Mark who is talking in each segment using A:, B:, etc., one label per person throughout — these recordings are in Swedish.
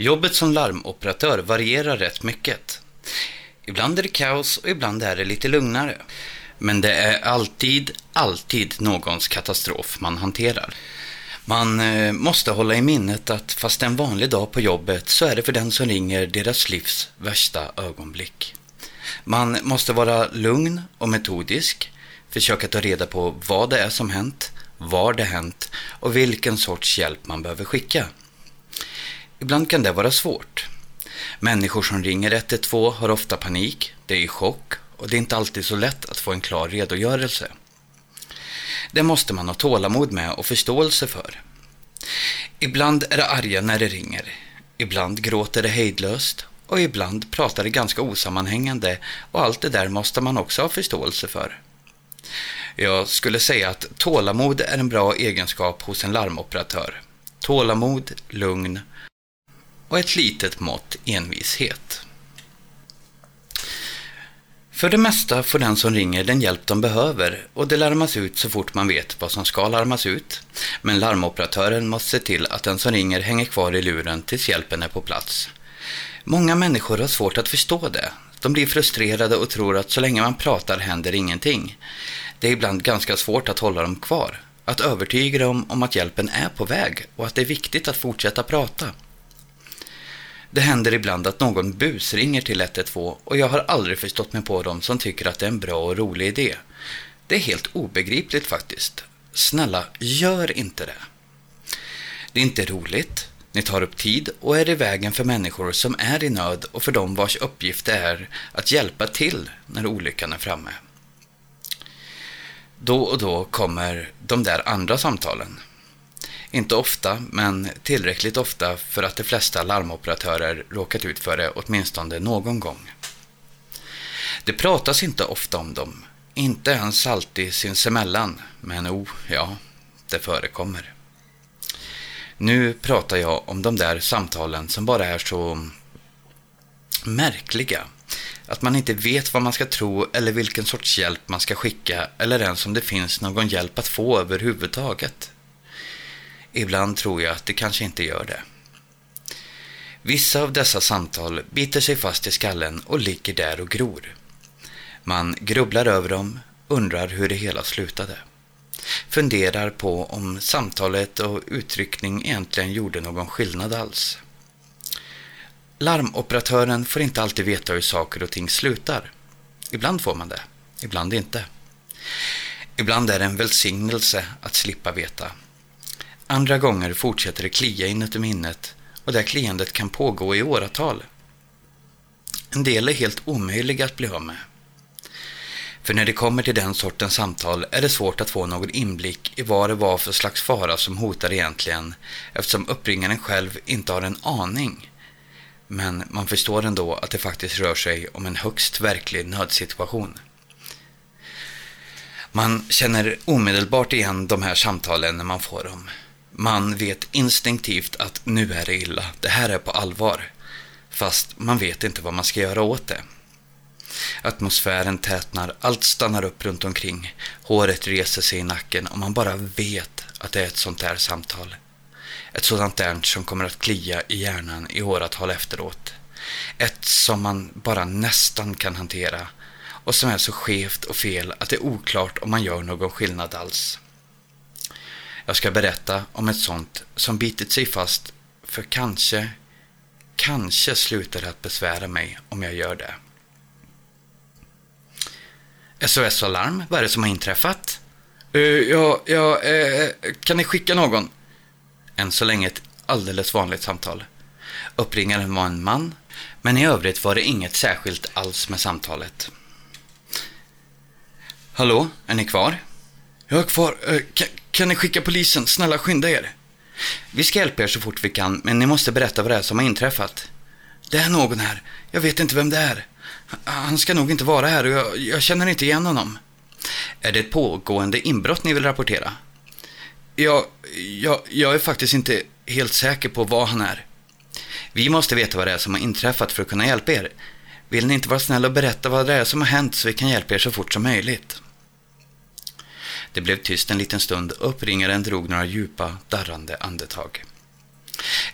A: Jobbet som larmoperatör varierar rätt mycket. Ibland är det kaos och ibland är det lite lugnare. Men det är alltid, alltid någons katastrof man hanterar. Man eh, måste hålla i minnet att fast en vanlig dag på jobbet så är det för den som ringer deras livs värsta ögonblick. Man måste vara lugn och metodisk, försöka ta reda på vad det är som hänt, var det hänt och vilken sorts hjälp man behöver skicka. Ibland kan det vara svårt. Människor som ringer 112 har ofta panik, det är i chock och det är inte alltid så lätt att få en klar redogörelse. Det måste man ha tålamod med och förståelse för. Ibland är det arga när det ringer, ibland gråter det hejdlöst och ibland pratar det ganska osammanhängande och allt det där måste man också ha förståelse för. Jag skulle säga att tålamod är en bra egenskap hos en larmoperatör. Tålamod, lugn och ett litet mått envishet. För det mesta får den som ringer den hjälp de behöver och det larmas ut så fort man vet vad som ska larmas ut. Men larmoperatören måste se till att den som ringer hänger kvar i luren tills hjälpen är på plats. Många människor har svårt att förstå det. De blir frustrerade och tror att så länge man pratar händer ingenting. Det är ibland ganska svårt att hålla dem kvar. Att övertyga dem om att hjälpen är på väg och att det är viktigt att fortsätta prata. Det händer ibland att någon busringer till 112 och jag har aldrig förstått mig på dem som tycker att det är en bra och rolig idé. Det är helt obegripligt faktiskt. Snälla, gör inte det. Det är inte roligt, ni tar upp tid och är i vägen för människor som är i nöd och för dem vars uppgift det är att hjälpa till när olyckan är framme. Då och då kommer de där andra samtalen. Inte ofta, men tillräckligt ofta för att de flesta larmoperatörer råkat ut för det åtminstone någon gång. Det pratas inte ofta om dem, inte ens alltid sinsemellan, men o, oh, ja, det förekommer. Nu pratar jag om de där samtalen som bara är så märkliga. Att man inte vet vad man ska tro eller vilken sorts hjälp man ska skicka eller ens om det finns någon hjälp att få överhuvudtaget. Ibland tror jag att det kanske inte gör det. Vissa av dessa samtal biter sig fast i skallen och ligger där och gror. Man grubblar över dem, undrar hur det hela slutade. Funderar på om samtalet och uttryckning egentligen gjorde någon skillnad alls. Larmoperatören får inte alltid veta hur saker och ting slutar. Ibland får man det, ibland inte. Ibland är det en välsignelse att slippa veta Andra gånger fortsätter det klia inuti minnet och det kliandet kan pågå i åratal. En del är helt omöjliga att bli av med. För när det kommer till den sortens samtal är det svårt att få någon inblick i vad det var för slags fara som hotar egentligen eftersom uppringaren själv inte har en aning. Men man förstår ändå att det faktiskt rör sig om en högst verklig nödsituation. Man känner omedelbart igen de här samtalen när man får dem. Man vet instinktivt att nu är det illa, det här är på allvar. Fast man vet inte vad man ska göra åt det. Atmosfären tätnar, allt stannar upp runt omkring. Håret reser sig i nacken och man bara vet att det är ett sånt där samtal. Ett sådant där som kommer att klia i hjärnan i åratal efteråt. Ett som man bara nästan kan hantera och som är så skevt och fel att det är oklart om man gör någon skillnad alls. Jag ska berätta om ett sånt som bitit sig fast för kanske, kanske slutar det att besvära mig om jag gör det. SOS Alarm, vad är det som har inträffat? Uh, ja, ja, uh, kan ni skicka någon? Än så länge ett alldeles vanligt samtal. Uppringaren var en man, men i övrigt var det inget särskilt alls med samtalet. Hallå, är ni kvar? Jag är kvar. Eh, kan, kan ni skicka polisen? Snälla skynda er. Vi ska hjälpa er så fort vi kan, men ni måste berätta vad det är som har inträffat. Det är någon här. Jag vet inte vem det är. Han ska nog inte vara här och jag, jag känner inte igen honom. Är det ett pågående inbrott ni vill rapportera? Jag, jag, jag är faktiskt inte helt säker på vad han är. Vi måste veta vad det är som har inträffat för att kunna hjälpa er. Vill ni inte vara snälla och berätta vad det är som har hänt så vi kan hjälpa er så fort som möjligt? Det blev tyst en liten stund och uppringaren drog några djupa, darrande andetag.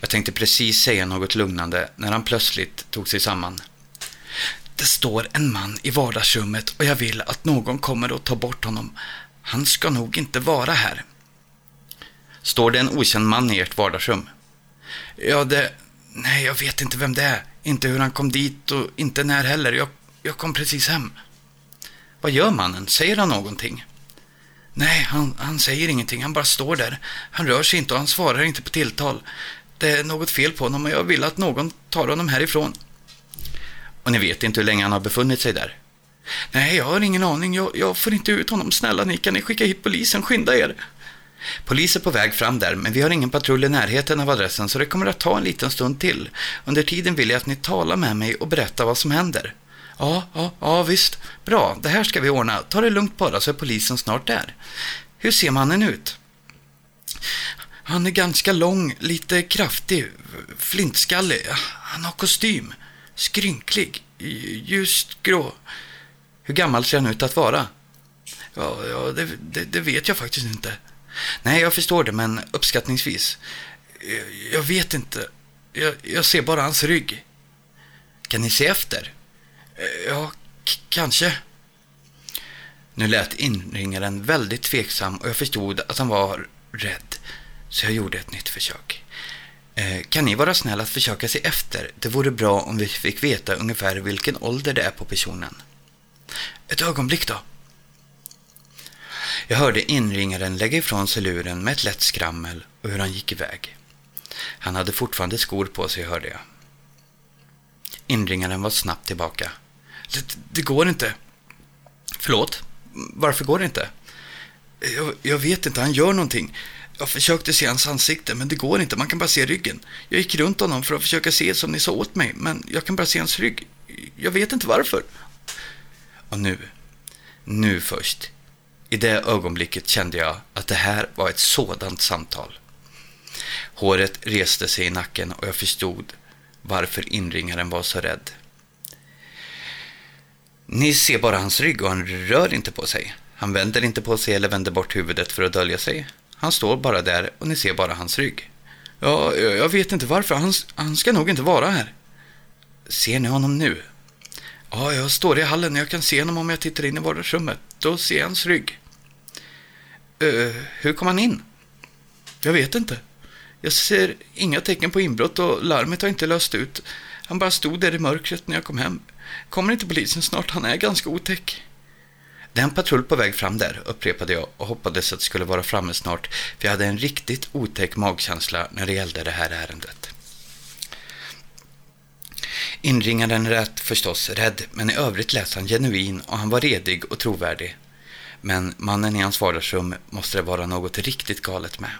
A: Jag tänkte precis säga något lugnande när han plötsligt tog sig samman. Det står en man i vardagsrummet och jag vill att någon kommer och tar bort honom. Han ska nog inte vara här. Står det en okänd man i ert vardagsrum? Ja, det... Nej, jag vet inte vem det är. Inte hur han kom dit och inte när heller. Jag, jag kom precis hem. Vad gör mannen? Säger han någonting? Nej, han, han säger ingenting. Han bara står där. Han rör sig inte och han svarar inte på tilltal. Det är något fel på honom och jag vill att någon tar honom härifrån. Och ni vet inte hur länge han har befunnit sig där? Nej, jag har ingen aning. Jag, jag får inte ut honom. Snälla ni, kan ni skicka hit polisen? Skynda er! Polis är på väg fram där, men vi har ingen patrull i närheten av adressen så det kommer att ta en liten stund till. Under tiden vill jag att ni talar med mig och berättar vad som händer. Ja, ja, ja visst. Bra, det här ska vi ordna. Ta det lugnt bara så är polisen snart där. Hur ser mannen ut? Han är ganska lång, lite kraftig, flintskallig. Han har kostym. Skrynklig, ljust grå. Hur gammal ser han ut att vara? Ja, ja det, det, det vet jag faktiskt inte. Nej, jag förstår det, men uppskattningsvis. Jag, jag vet inte. Jag, jag, ser bara hans rygg. Kan ni se efter? Eh, ja, kanske. Nu lät inringaren väldigt tveksam och jag förstod att han var rädd. Så jag gjorde ett nytt försök. Eh, kan ni vara snälla att försöka se efter? Det vore bra om vi fick veta ungefär vilken ålder det är på personen. Ett ögonblick då. Jag hörde inringaren lägga ifrån sig luren med ett lätt skrammel och hur han gick iväg. Han hade fortfarande skor på sig, hörde jag. Inringaren var snabbt tillbaka. Det, det går inte. Förlåt? Varför går det inte? Jag, jag, vet inte, han gör någonting. Jag försökte se hans ansikte, men det går inte. Man kan bara se ryggen. Jag gick runt honom för att försöka se som ni sa åt mig, men jag kan bara se hans rygg. Jag vet inte varför. Och nu, nu först, i det ögonblicket kände jag att det här var ett sådant samtal. Håret reste sig i nacken och jag förstod varför inringaren var så rädd. Ni ser bara hans rygg och han rör inte på sig. Han vänder inte på sig eller vänder bort huvudet för att dölja sig. Han står bara där och ni ser bara hans rygg. Ja, jag vet inte varför. Han, han ska nog inte vara här. Ser ni honom nu? Ja, jag står i hallen och jag kan se honom om jag tittar in i vardagsrummet. Då ser jag hans rygg. Uh, hur kom han in? Jag vet inte. Jag ser inga tecken på inbrott och larmet har inte löst ut. Han bara stod där i mörkret när jag kom hem. Kommer inte polisen snart? Han är ganska otäck. Det är en patrull på väg fram där, upprepade jag och hoppades att det skulle vara framme snart, för jag hade en riktigt otäck magkänsla när det gällde det här ärendet. Inringaren lät förstås rädd, men i övrigt lät han genuin och han var redig och trovärdig. Men mannen i hans vardagsrum måste det vara något riktigt galet med.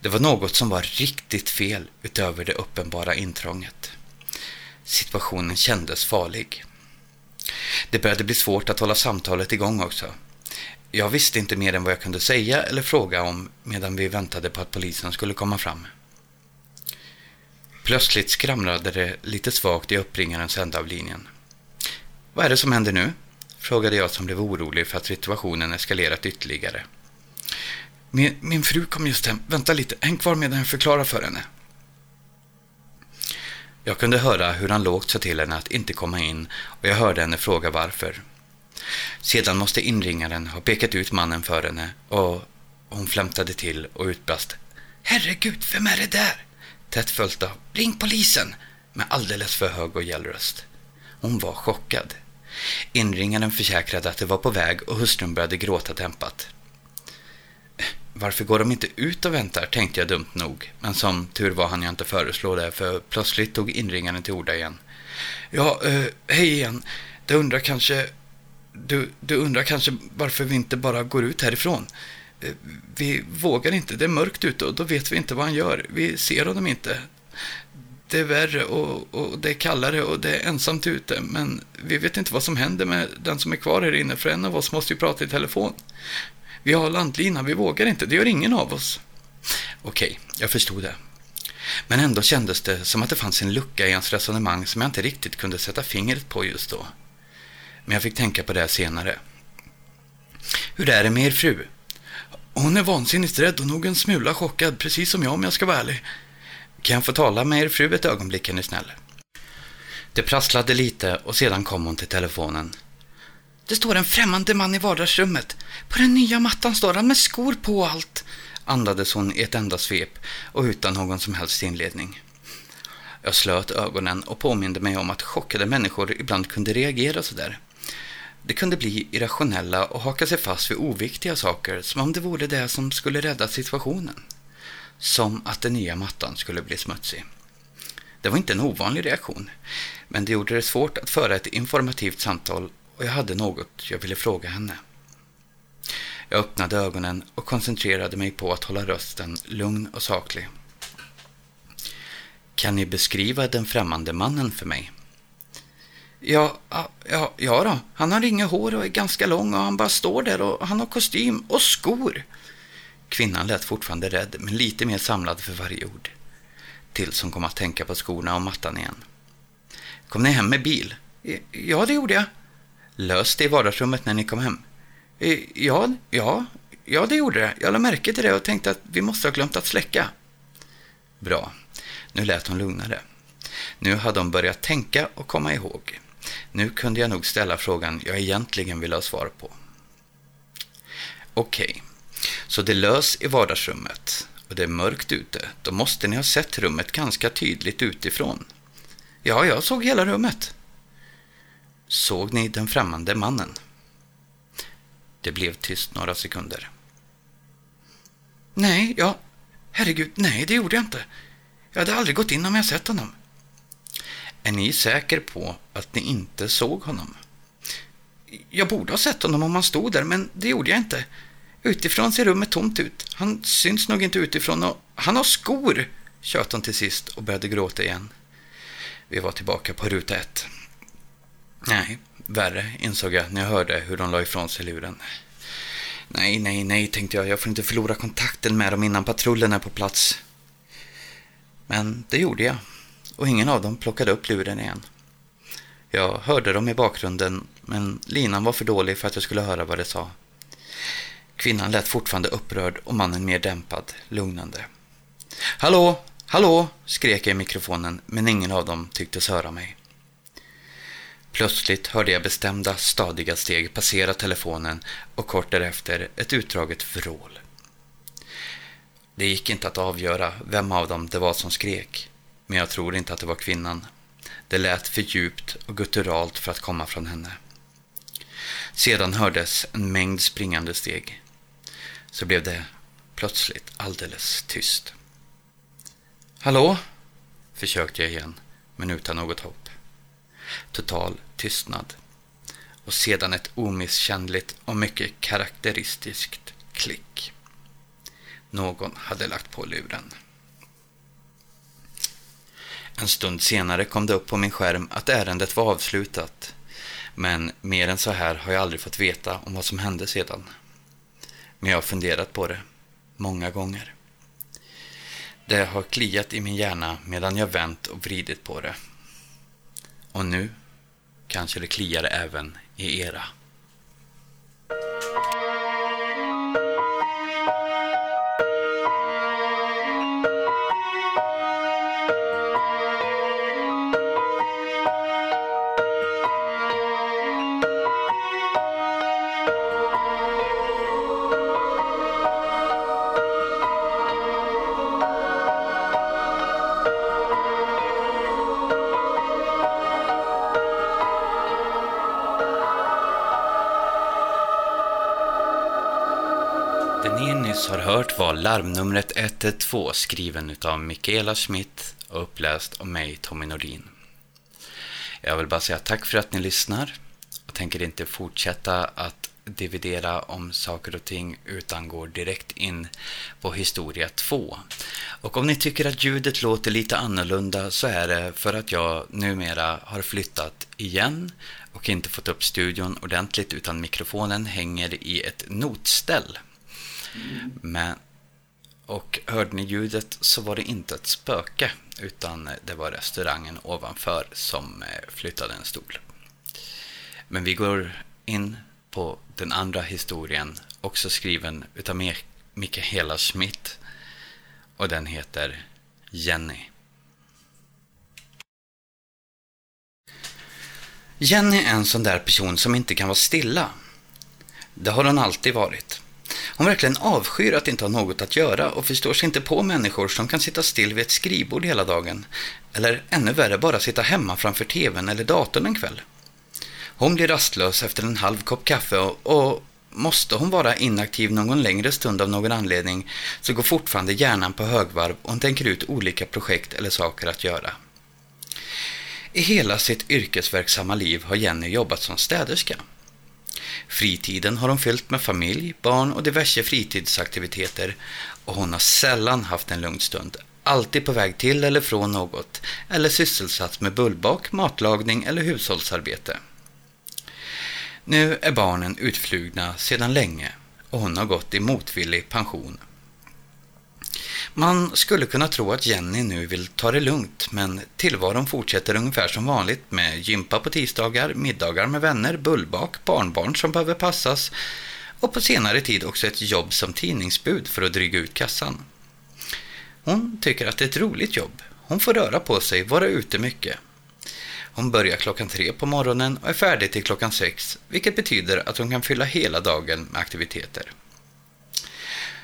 A: Det var något som var riktigt fel utöver det uppenbara intrånget. Situationen kändes farlig. Det började bli svårt att hålla samtalet igång också. Jag visste inte mer än vad jag kunde säga eller fråga om medan vi väntade på att polisen skulle komma fram. Plötsligt skramlade det lite svagt i uppringarens ända av linjen. Vad är det som händer nu? frågade jag som blev orolig för att situationen eskalerat ytterligare. Min, min fru kom just hem. Vänta lite, häng kvar medan jag förklarar för henne. Jag kunde höra hur han lågt sa till henne att inte komma in och jag hörde henne fråga varför. Sedan måste inringaren ha pekat ut mannen för henne och hon flämtade till och utbrast Herregud, vem är det där? Tätt följt av Ring polisen! med alldeles för hög och gäll röst. Hon var chockad. Inringaren försäkrade att det var på väg och hustrun började gråta dämpat. Varför går de inte ut och väntar, tänkte jag dumt nog. Men som tur var han jag inte föreslå det, för plötsligt tog inringaren till orda igen. Ja, eh, hej igen. Du undrar kanske... Du, du undrar kanske varför vi inte bara går ut härifrån? Eh, vi vågar inte, det är mörkt ute och då vet vi inte vad han gör. Vi ser honom inte. Det är värre och, och det är kallare och det är ensamt ute, men vi vet inte vad som händer med den som är kvar här inne, för en av oss måste ju prata i telefon. Vi har landlina, vi vågar inte, det gör ingen av oss. Okej, jag förstod det. Men ändå kändes det som att det fanns en lucka i hans resonemang som jag inte riktigt kunde sätta fingret på just då. Men jag fick tänka på det senare. Hur är det med er fru? Hon är vansinnigt rädd och nog en smula chockad, precis som jag om jag ska vara ärlig. Kan jag få tala med er fru ett ögonblick, är ni snäll? Det prasslade lite och sedan kom hon till telefonen. Det står en främmande man i vardagsrummet. På den nya mattan står han med skor på och allt, andades hon i ett enda svep och utan någon som helst inledning. Jag slöt ögonen och påminde mig om att chockade människor ibland kunde reagera sådär. De kunde bli irrationella och haka sig fast vid oviktiga saker som om det vore det som skulle rädda situationen. Som att den nya mattan skulle bli smutsig. Det var inte en ovanlig reaktion, men det gjorde det svårt att föra ett informativt samtal och jag hade något jag ville fråga henne. Jag öppnade ögonen och koncentrerade mig på att hålla rösten lugn och saklig. Kan ni beskriva den främmande mannen för mig? Ja, ja, ja då. Han har inget hår och är ganska lång och han bara står där och han har kostym och skor. Kvinnan lät fortfarande rädd, men lite mer samlad för varje ord. Tills hon kom att tänka på skorna och mattan igen. Kom ni hem med bil? Ja, det gjorde jag. Lös det i vardagsrummet när ni kom hem? Eh, ja, ja, ja, det gjorde det. Jag lade märke till det och tänkte att vi måste ha glömt att släcka. Bra. Nu lät hon lugnare. Nu hade hon börjat tänka och komma ihåg. Nu kunde jag nog ställa frågan jag egentligen ville ha svar på. Okej, okay. så det lös i vardagsrummet och det är mörkt ute. Då måste ni ha sett rummet ganska tydligt utifrån. Ja, jag såg hela rummet. Såg ni den främmande mannen? Det blev tyst några sekunder. Nej, ja, herregud, nej, det gjorde jag inte. Jag hade aldrig gått in om jag sett honom. Är ni säker på att ni inte såg honom? Jag borde ha sett honom om han stod där, men det gjorde jag inte. Utifrån ser rummet tomt ut. Han syns nog inte utifrån och han har skor, tjöt hon till sist och började gråta igen. Vi var tillbaka på ruta ett. Nej, värre insåg jag när jag hörde hur de la ifrån sig luren. Nej, nej, nej, tänkte jag. Jag får inte förlora kontakten med dem innan patrullen är på plats. Men det gjorde jag och ingen av dem plockade upp luren igen. Jag hörde dem i bakgrunden, men linan var för dålig för att jag skulle höra vad de sa. Kvinnan lät fortfarande upprörd och mannen mer dämpad, lugnande. Hallå, hallå, skrek jag i mikrofonen, men ingen av dem tycktes höra mig. Plötsligt hörde jag bestämda, stadiga steg passera telefonen och kort därefter ett utdraget vrål. Det gick inte att avgöra vem av dem det var som skrek, men jag tror inte att det var kvinnan. Det lät för djupt och gutturalt för att komma från henne. Sedan hördes en mängd springande steg. Så blev det plötsligt alldeles tyst. Hallå? försökte jag igen, men utan något hopp. Total tystnad. Och sedan ett omisskännligt och mycket karaktäristiskt klick. Någon hade lagt på luren. En stund senare kom det upp på min skärm att ärendet var avslutat. Men mer än så här har jag aldrig fått veta om vad som hände sedan. Men jag har funderat på det. Många gånger. Det har kliat i min hjärna medan jag vänt och vridit på det. Och nu kanske det kliar även i era. Nyss har hört var larmnumret 112 skriven av Mikaela Schmidt och uppläst av mig, Tommy Nordin. Jag vill bara säga tack för att ni lyssnar och tänker inte fortsätta att dividera om saker och ting utan går direkt in på historia 2. Och om ni tycker att ljudet låter lite annorlunda så är det för att jag numera har flyttat igen och inte fått upp studion ordentligt utan mikrofonen hänger i ett notställ men, och hörde ni ljudet så var det inte ett spöke utan det var restaurangen ovanför som eh, flyttade en stol. Men vi går in på den andra historien, också skriven utav Mikaela Schmidt och den heter Jenny. Jenny är en sån där person som inte kan vara stilla. Det har hon alltid varit. Hon verkligen avskyr att inte ha något att göra och förstår sig inte på människor som kan sitta still vid ett skrivbord hela dagen. Eller ännu värre, bara sitta hemma framför tvn eller datorn en kväll. Hon blir rastlös efter en halv kopp kaffe och, och måste hon vara inaktiv någon längre stund av någon anledning så går fortfarande hjärnan på högvarv och hon tänker ut olika projekt eller saker att göra. I hela sitt yrkesverksamma liv har Jenny jobbat som städerska. Fritiden har hon fyllt med familj, barn och diverse fritidsaktiviteter och hon har sällan haft en lugn stund. Alltid på väg till eller från något eller sysselsatt med bullbak, matlagning eller hushållsarbete. Nu är barnen utflugna sedan länge och hon har gått i motvillig pension. Man skulle kunna tro att Jenny nu vill ta det lugnt, men tillvaron fortsätter ungefär som vanligt med gympa på tisdagar, middagar med vänner, bullbak, barnbarn som behöver passas och på senare tid också ett jobb som tidningsbud för att dryga ut kassan. Hon tycker att det är ett roligt jobb. Hon får röra på sig, vara ute mycket. Hon börjar klockan tre på morgonen och är färdig till klockan sex, vilket betyder att hon kan fylla hela dagen med aktiviteter.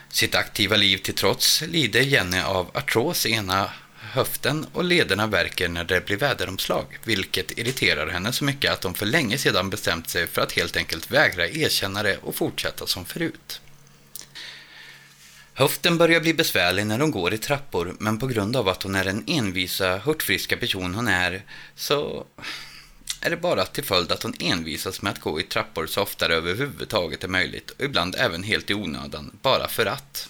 A: Sitt aktiva liv till trots lider Jenny av artros i ena höften och lederna verkar när det blir väderomslag, vilket irriterar henne så mycket att hon för länge sedan bestämt sig för att helt enkelt vägra erkänna det och fortsätta som förut. Höften börjar bli besvärlig när hon går i trappor, men på grund av att hon är den envisa, hurtfriska person hon är, så är det bara till följd att hon envisas med att gå i trappor så ofta det överhuvudtaget är möjligt och ibland även helt i onödan, bara för att.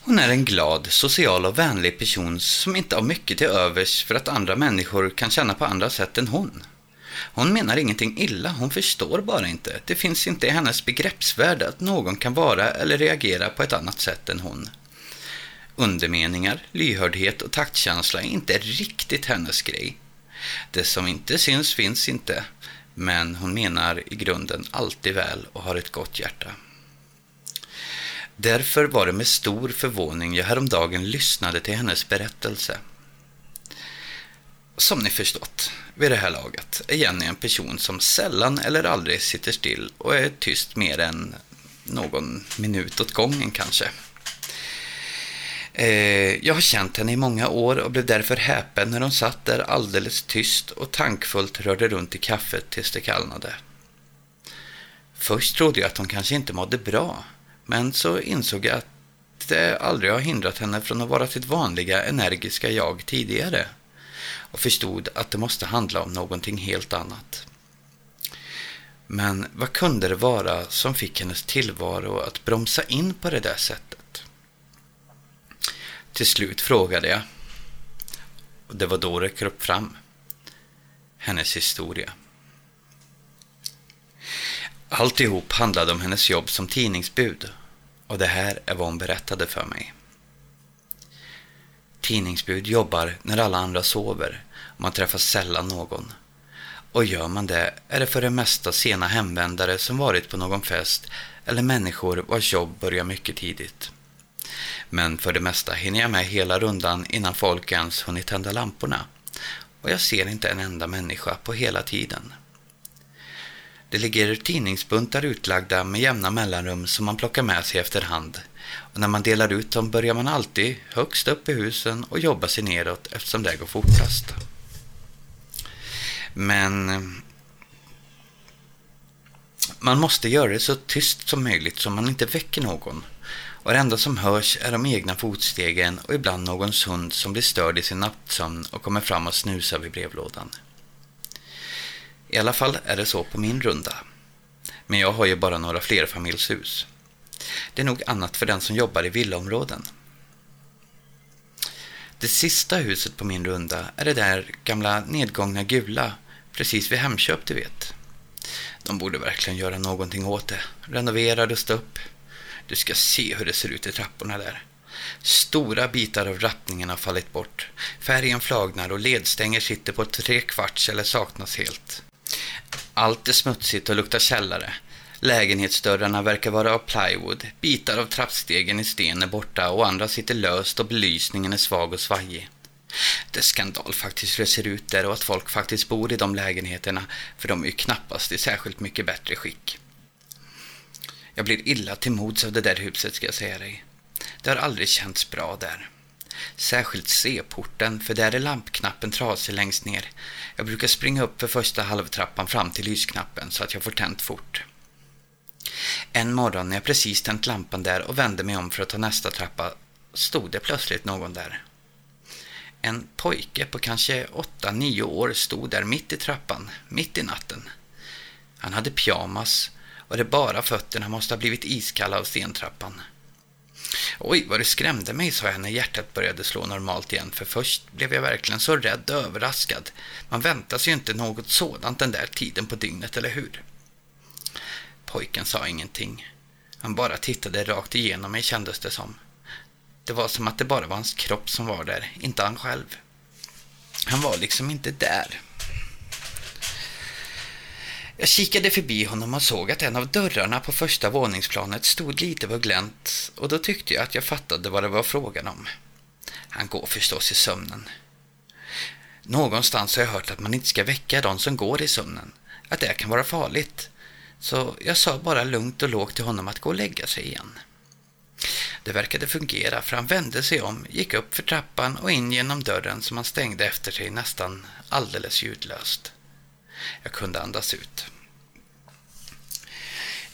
A: Hon är en glad, social och vänlig person som inte har mycket till övers för att andra människor kan känna på andra sätt än hon. Hon menar ingenting illa, hon förstår bara inte. Det finns inte i hennes begreppsvärld att någon kan vara eller reagera på ett annat sätt än hon. Undermeningar, lyhördhet och taktkänsla är inte riktigt hennes grej. Det som inte syns finns inte, men hon menar i grunden alltid väl och har ett gott hjärta. Därför var det med stor förvåning jag häromdagen lyssnade till hennes berättelse. Som ni förstått vid det här laget är Jenny en person som sällan eller aldrig sitter still och är tyst mer än någon minut åt gången kanske. Eh, jag har känt henne i många år och blev därför häpen när hon satt där alldeles tyst och tankfullt rörde runt i kaffet tills det kallnade. Först trodde jag att hon kanske inte mådde bra, men så insåg jag att det aldrig har hindrat henne från att vara sitt vanliga energiska jag tidigare och förstod att det måste handla om någonting helt annat. Men vad kunde det vara som fick hennes tillvaro att bromsa in på det där sättet? Till slut frågade jag. Och det var då det kröp fram. Hennes historia. Alltihop handlade om hennes jobb som tidningsbud och det här är vad hon berättade för mig. Tidningsbud jobbar när alla andra sover man träffar sällan någon. Och gör man det är det för det mesta sena hemvändare som varit på någon fest eller människor vars jobb börjar mycket tidigt. Men för det mesta hinner jag med hela rundan innan folk ens hunnit tända lamporna. Och jag ser inte en enda människa på hela tiden. Det ligger tidningsbuntar utlagda med jämna mellanrum som man plockar med sig efterhand. Och när man delar ut dem börjar man alltid högst upp i husen och jobbar sig nedåt eftersom det går fortast. Men man måste göra det så tyst som möjligt så man inte väcker någon och det enda som hörs är de egna fotstegen och ibland någons hund som blir störd i sin nattsömn och kommer fram och snusar vid brevlådan. I alla fall är det så på min runda. Men jag har ju bara några flerfamiljshus. Det är nog annat för den som jobbar i villaområden. Det sista huset på min runda är det där gamla nedgångna gula, precis vid Hemköp du vet. De borde verkligen göra någonting åt det. Renovera, rusta upp. Du ska se hur det ser ut i trapporna där. Stora bitar av rappningen har fallit bort. Färgen flagnar och ledstänger sitter på tre kvarts eller saknas helt. Allt är smutsigt och luktar källare. Lägenhetsdörrarna verkar vara av plywood, bitar av trappstegen i sten är borta och andra sitter löst och belysningen är svag och svajig. Det är skandal faktiskt hur det ser ut där och att folk faktiskt bor i de lägenheterna, för de är ju knappast i särskilt mycket bättre skick. Jag blir illa till mods av det där huset ska jag säga dig. Det har aldrig känts bra där. Särskilt C-porten, för där är lampknappen trasig längst ner. Jag brukar springa upp för första halvtrappan fram till lysknappen så att jag får tänt fort. En morgon när jag precis tänt lampan där och vände mig om för att ta nästa trappa stod det plötsligt någon där. En pojke på kanske 8-9 år stod där mitt i trappan, mitt i natten. Han hade pyjamas och det bara fötterna måste ha blivit iskalla av stentrappan. Oj, vad du skrämde mig, sa jag när hjärtat började slå normalt igen, för först blev jag verkligen så rädd och överraskad. Man väntar sig ju inte något sådant den där tiden på dygnet, eller hur? Pojken sa ingenting. Han bara tittade rakt igenom mig kändes det som. Det var som att det bara var hans kropp som var där, inte han själv. Han var liksom inte där. Jag kikade förbi honom och såg att en av dörrarna på första våningsplanet stod lite på glänt och då tyckte jag att jag fattade vad det var frågan om. Han går förstås i sömnen. Någonstans har jag hört att man inte ska väcka de som går i sömnen, att det kan vara farligt. Så jag sa bara lugnt och lågt till honom att gå och lägga sig igen. Det verkade fungera för han vände sig om, gick upp för trappan och in genom dörren som han stängde efter sig nästan alldeles ljudlöst. Jag kunde andas ut.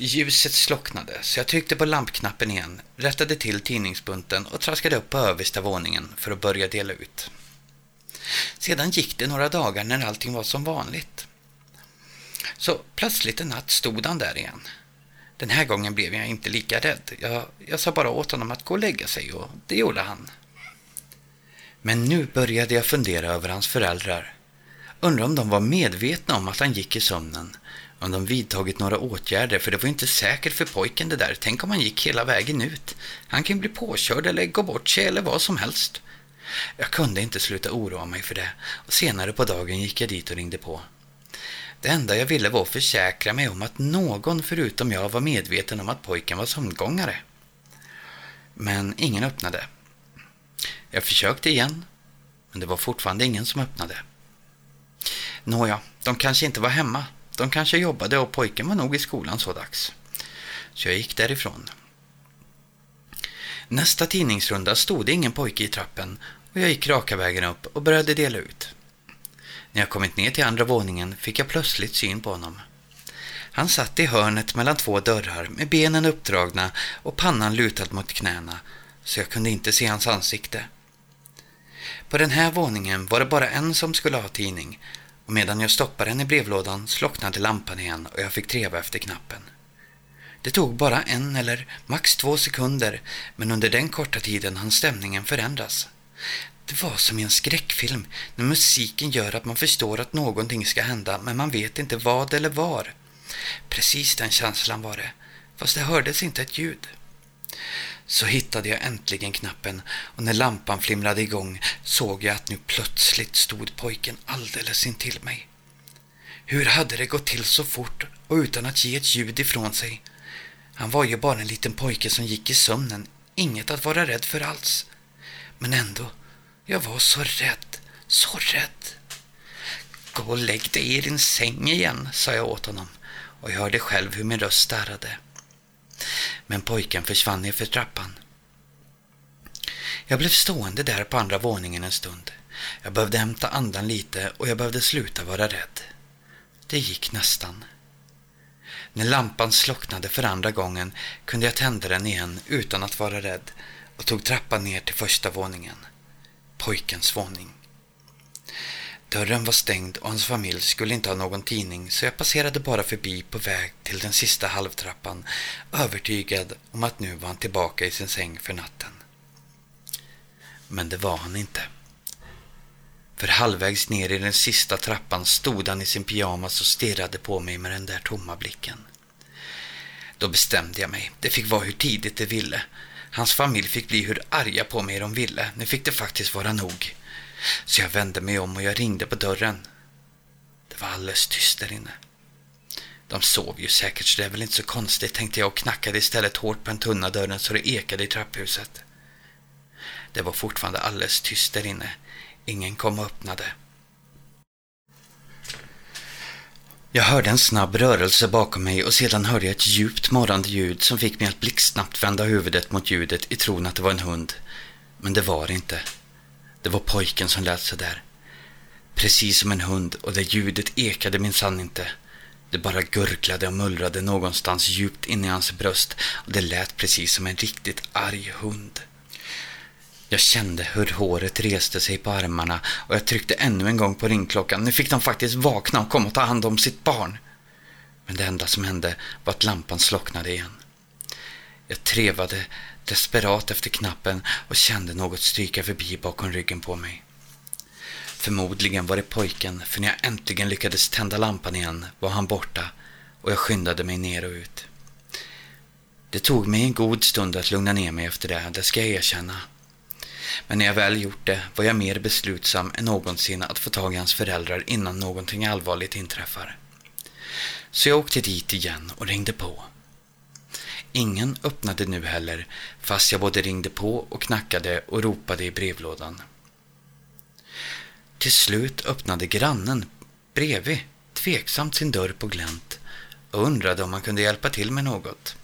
A: Ljuset slocknade så jag tryckte på lampknappen igen, rättade till tidningsbunten och traskade upp på översta våningen för att börja dela ut. Sedan gick det några dagar när allting var som vanligt. Så plötsligt en natt stod han där igen. Den här gången blev jag inte lika rädd. Jag, jag sa bara åt honom att gå och lägga sig och det gjorde han. Men nu började jag fundera över hans föräldrar. Undrar om de var medvetna om att han gick i sömnen. Om de vidtagit några åtgärder, för det var inte säkert för pojken det där. Tänk om han gick hela vägen ut. Han kan bli påkörd eller gå bort sig eller vad som helst. Jag kunde inte sluta oroa mig för det och senare på dagen gick jag dit och ringde på. Det enda jag ville var att försäkra mig om att någon förutom jag var medveten om att pojken var sömngångare. Men ingen öppnade. Jag försökte igen, men det var fortfarande ingen som öppnade. Nåja, de kanske inte var hemma. De kanske jobbade och pojken var nog i skolan så dags. Så jag gick därifrån. Nästa tidningsrunda stod det ingen pojke i trappen och jag gick raka vägen upp och började dela ut. När jag kommit ner till andra våningen fick jag plötsligt syn på honom. Han satt i hörnet mellan två dörrar med benen uppdragna och pannan lutad mot knäna så jag kunde inte se hans ansikte. På den här våningen var det bara en som skulle ha tidning och medan jag stoppade den i brevlådan slocknade lampan igen och jag fick treva efter knappen. Det tog bara en eller max två sekunder men under den korta tiden hann stämningen förändras. Det var som i en skräckfilm när musiken gör att man förstår att någonting ska hända men man vet inte vad eller var. Precis den känslan var det, fast det hördes inte ett ljud. Så hittade jag äntligen knappen och när lampan flimrade igång såg jag att nu plötsligt stod pojken alldeles intill mig. Hur hade det gått till så fort och utan att ge ett ljud ifrån sig? Han var ju bara en liten pojke som gick i sömnen, inget att vara rädd för alls. Men ändå, jag var så rädd, så rädd. Gå och lägg dig i din säng igen, sa jag åt honom och jag hörde själv hur min röst darrade men pojken försvann ner för trappan. Jag blev stående där på andra våningen en stund. Jag behövde hämta andan lite och jag behövde sluta vara rädd. Det gick nästan. När lampan slocknade för andra gången kunde jag tända den igen utan att vara rädd och tog trappan ner till första våningen. Pojkens våning. Dörren var stängd och hans familj skulle inte ha någon tidning så jag passerade bara förbi på väg till den sista halvtrappan övertygad om att nu var han tillbaka i sin säng för natten. Men det var han inte. För halvvägs ner i den sista trappan stod han i sin pyjamas och stirrade på mig med den där tomma blicken. Då bestämde jag mig. Det fick vara hur tidigt det ville. Hans familj fick bli hur arga på mig de ville. Nu fick det faktiskt vara nog. Så jag vände mig om och jag ringde på dörren. Det var alldeles tyst där inne. De sov ju säkert så det är väl inte så konstigt, tänkte jag och knackade istället hårt på den tunna dörren så det ekade i trapphuset. Det var fortfarande alldeles tyst där inne. Ingen kom och öppnade. Jag hörde en snabb rörelse bakom mig och sedan hörde jag ett djupt morrande ljud som fick mig att blixtsnabbt vända huvudet mot ljudet i tron att det var en hund. Men det var det inte. Det var pojken som lät sådär. Precis som en hund och det ljudet ekade minsann inte. Det bara gurglade och mullrade någonstans djupt inne i hans bröst och det lät precis som en riktigt arg hund. Jag kände hur håret reste sig på armarna och jag tryckte ännu en gång på ringklockan. Nu fick de faktiskt vakna och komma och ta hand om sitt barn. Men det enda som hände var att lampan slocknade igen. Jag trevade desperat efter knappen och kände något stryka förbi bakom ryggen på mig. Förmodligen var det pojken, för när jag äntligen lyckades tända lampan igen var han borta och jag skyndade mig ner och ut. Det tog mig en god stund att lugna ner mig efter det, det ska jag erkänna. Men när jag väl gjort det var jag mer beslutsam än någonsin att få tag i hans föräldrar innan någonting allvarligt inträffar. Så jag åkte dit igen och ringde på. Ingen öppnade nu heller, fast jag både ringde på och knackade och ropade i brevlådan. Till slut öppnade grannen bredvid tveksamt sin dörr på glänt och undrade om han kunde hjälpa till med något.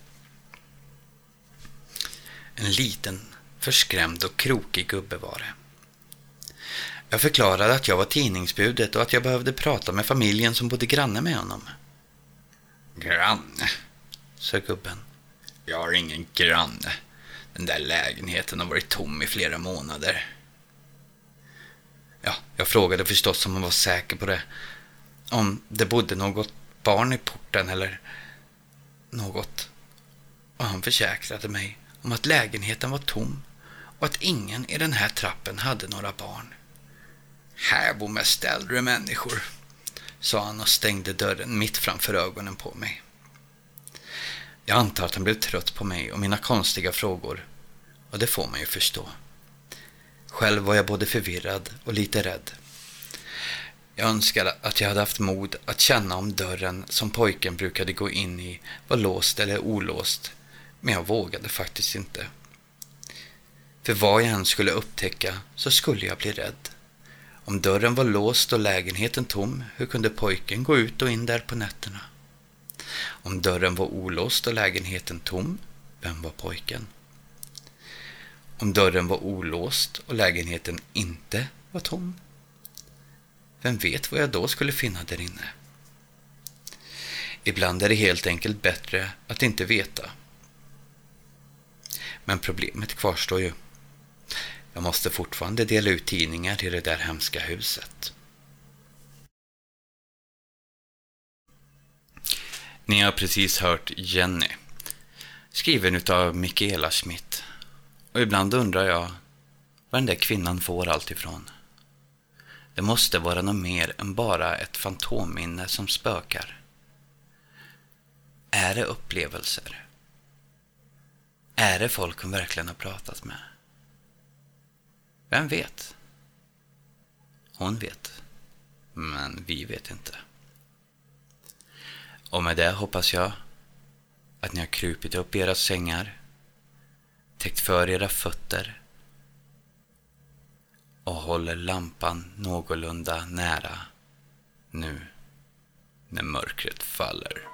A: En liten, förskrämd och krokig gubbe var det. Jag förklarade att jag var tidningsbudet och att jag behövde prata med familjen som bodde granne med honom.
B: Granne, sa gubben. Jag har ingen granne. Den där lägenheten har varit tom i flera månader.
A: Ja, jag frågade förstås om han var säker på det. Om det bodde något barn i porten eller något. Och han försäkrade mig om att lägenheten var tom och att ingen i den här trappen hade några barn.
B: Här bor mest äldre människor, sa han och stängde dörren mitt framför ögonen på mig.
A: Jag antar att han blev trött på mig och mina konstiga frågor. Och det får man ju förstå. Själv var jag både förvirrad och lite rädd. Jag önskade att jag hade haft mod att känna om dörren som pojken brukade gå in i var låst eller olåst, men jag vågade faktiskt inte. För vad jag än skulle upptäcka så skulle jag bli rädd. Om dörren var låst och lägenheten tom, hur kunde pojken gå ut och in där på nätterna? Om dörren var olåst och lägenheten tom, vem var pojken? Om dörren var olåst och lägenheten inte var tom, vem vet vad jag då skulle finna där inne? Ibland är det helt enkelt bättre att inte veta. Men problemet kvarstår ju. Jag måste fortfarande dela ut tidningar i det där hemska huset. Ni har precis hört Jenny, skriven utav Michaela Schmidt. Och ibland undrar jag var den där kvinnan får allt ifrån. Det måste vara något mer än bara ett fantomminne som spökar. Är det upplevelser? Är det folk hon verkligen har pratat med? Vem vet? Hon vet. Men vi vet inte. Och med det hoppas jag att ni har krupit upp i era sängar, täckt för era fötter och håller lampan någorlunda nära nu när mörkret faller.